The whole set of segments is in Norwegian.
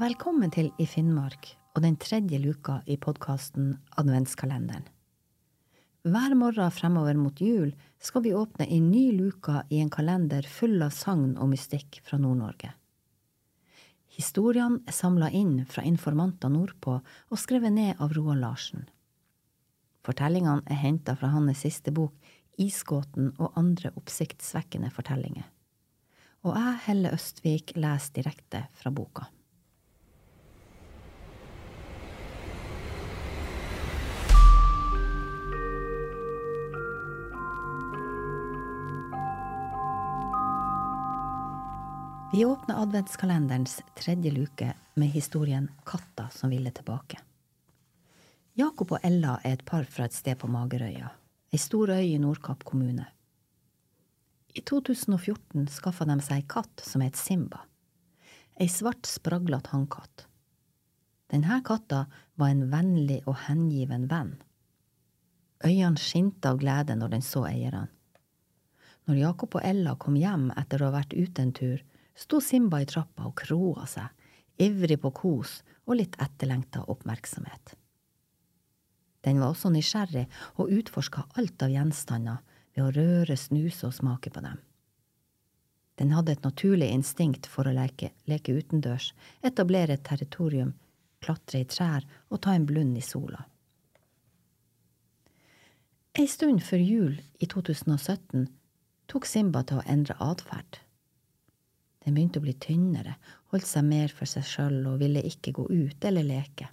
Velkommen til I Finnmark og den tredje luka i podkasten Adventskalenderen. Hver morgen fremover mot jul skal vi åpne en ny luka i en kalender full av sagn og mystikk fra Nord-Norge. Historiene er samla inn fra informanter nordpå og skrevet ned av Roald Larsen. Fortellingene er henta fra hans siste bok Isgåten og andre oppsiktsvekkende fortellinger. Og jeg, Helle Østvik, leser direkte fra boka. Vi åpner adventskalenderens tredje luke med historien Katta som ville tilbake. Jakob og Ella er et par fra et sted på Magerøya, ei stor øy i Nordkapp kommune. I 2014 skaffa de seg ei katt som het Simba, ei svart, spraglete hannkatt. Denne katta var en vennlig og hengiven venn. Øynene skinte av glede når den så eierne. Når Jakob og Ella kom hjem etter å ha vært ute en tur, sto Simba i trappa og kroa seg, ivrig på kos og litt etterlengta oppmerksomhet. Den var også nysgjerrig og utforska alt av gjenstander ved å røre, snuse og smake på dem. Den hadde et naturlig instinkt for å leke, leke utendørs, etablere et territorium, klatre i trær og ta en blund i sola. Ei stund før jul i 2017 tok Simba til å endre atferd. Den begynte å bli tynnere, holdt seg mer for seg sjøl og ville ikke gå ut eller leke.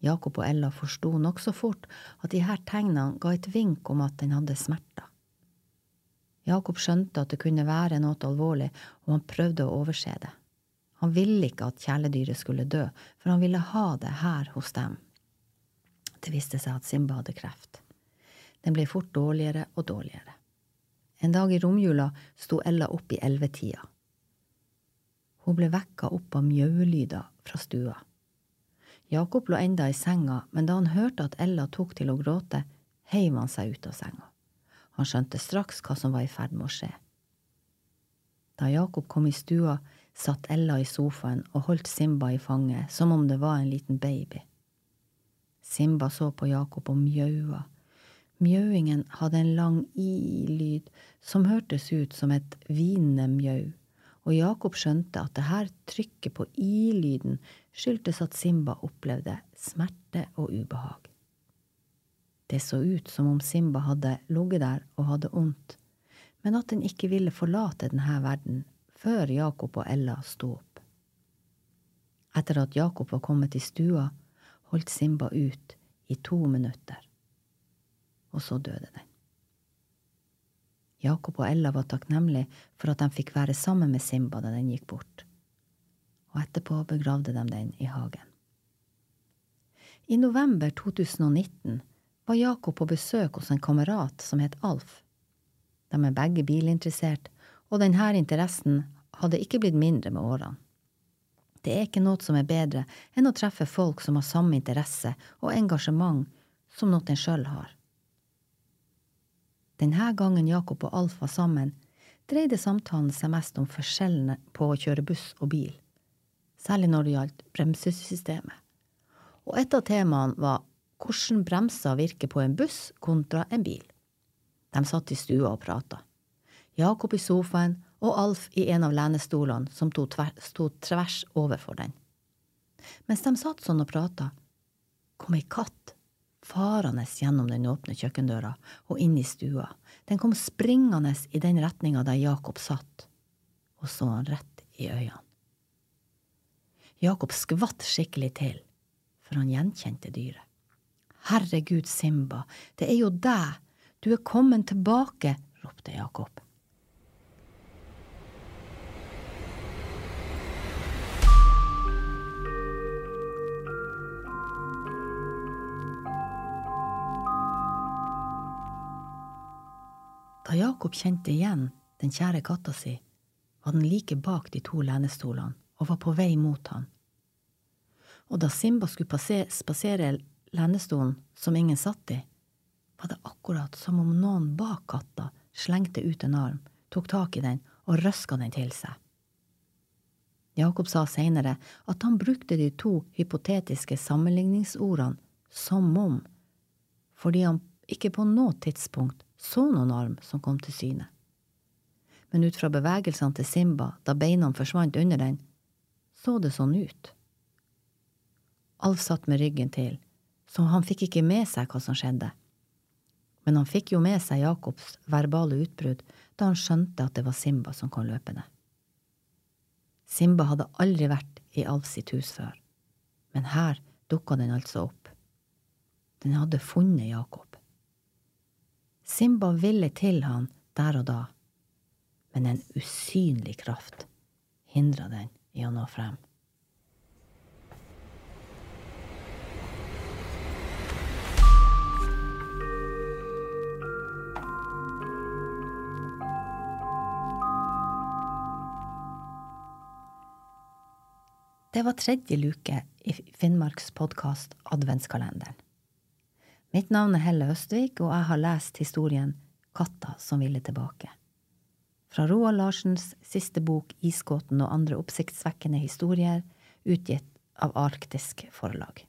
Jakob og Ella forsto nokså fort at de her tegnene ga et vink om at den hadde smerter. Jakob skjønte at det kunne være noe alvorlig, og han prøvde å overse det. Han ville ikke at kjæledyret skulle dø, for han ville ha det her hos dem. Det viste seg at Simba hadde kreft. Den ble fort dårligere og dårligere. En dag i romjula sto Ella opp i ellevetida. Hun ble vekka opp av mjaulyder fra stua. Jakob lå enda i senga, men da han hørte at Ella tok til å gråte, heiv han seg ut av senga. Han skjønte straks hva som var i ferd med å skje. Da Jakob kom i stua, satt Ella i sofaen og holdt Simba i fanget som om det var en liten baby. Simba så på Jakob og mjaua. Mjauingen hadde en lang i-lyd som hørtes ut som et hvinende mjau og Jakob skjønte at det her trykket på i-lyden skyldtes at Simba opplevde smerte og ubehag. Det så ut som om Simba hadde ligget der og hadde vondt, men at den ikke ville forlate denne verden før Jakob og Ella sto opp. Etter at Jakob var kommet i stua, holdt Simba ut i to minutter, og så døde den. Jakob og Ella var takknemlige for at de fikk være sammen med Simba da den gikk bort, og etterpå begravde de den i hagen. I november 2019 var Jakob på besøk hos en kamerat som het Alf. De er begge bilinteressert, og denne interessen hadde ikke blitt mindre med årene. Det er ikke noe som er bedre enn å treffe folk som har samme interesse og engasjement som noe en sjøl har. Denne gangen Jakob og Alf var sammen, dreide samtalen seg mest om forskjellene på å kjøre buss og bil, særlig når det gjaldt bremsesystemet. Og et av temaene var hvordan bremser virker på en buss kontra en bil. De satt i stua og prata. Jakob i sofaen og Alf i en av lenestolene som sto tvers overfor den. Mens de satt sånn og prata, kom ei katt farende gjennom den åpne kjøkkendøra og inn i stua. Den kom springende i den retninga der Jakob satt, og så han rett i øynene. Jakob skvatt skikkelig til, for han gjenkjente dyret. Herregud, Simba, det er jo deg, du er kommet tilbake, ropte Jakob. Da Jakob kjente igjen den kjære katta si, var den like bak de to lenestolene og var på vei mot han. Og da Simba skulle spasere lenestolen som ingen satt i, var det akkurat som om noen bak katta slengte ut en arm, tok tak i den og røska den til seg. Jakob sa seinere at han brukte de to hypotetiske sammenligningsordene som om, fordi han ikke på noe tidspunkt så noen arm som kom til syne. Men ut fra bevegelsene til Simba da beina forsvant under den, så det sånn ut. Alf satt med ryggen til, så han fikk ikke med seg hva som skjedde. Men han fikk jo med seg Jakobs verbale utbrudd da han skjønte at det var Simba som kom løpende. Simba hadde aldri vært i Alf sitt hus før, men her dukka den altså opp. Den hadde funnet Jakob. Simba ville til han der og da, men en usynlig kraft hindra den i å nå frem. Det var tredje luke i Finnmarks podkast Adventskalenderen. Mitt navn er Helle Østvik, og jeg har lest historien Katta som ville tilbake. Fra Roald Larsens siste bok Isgåten og andre oppsiktsvekkende historier, utgitt av Arktisk Forlag.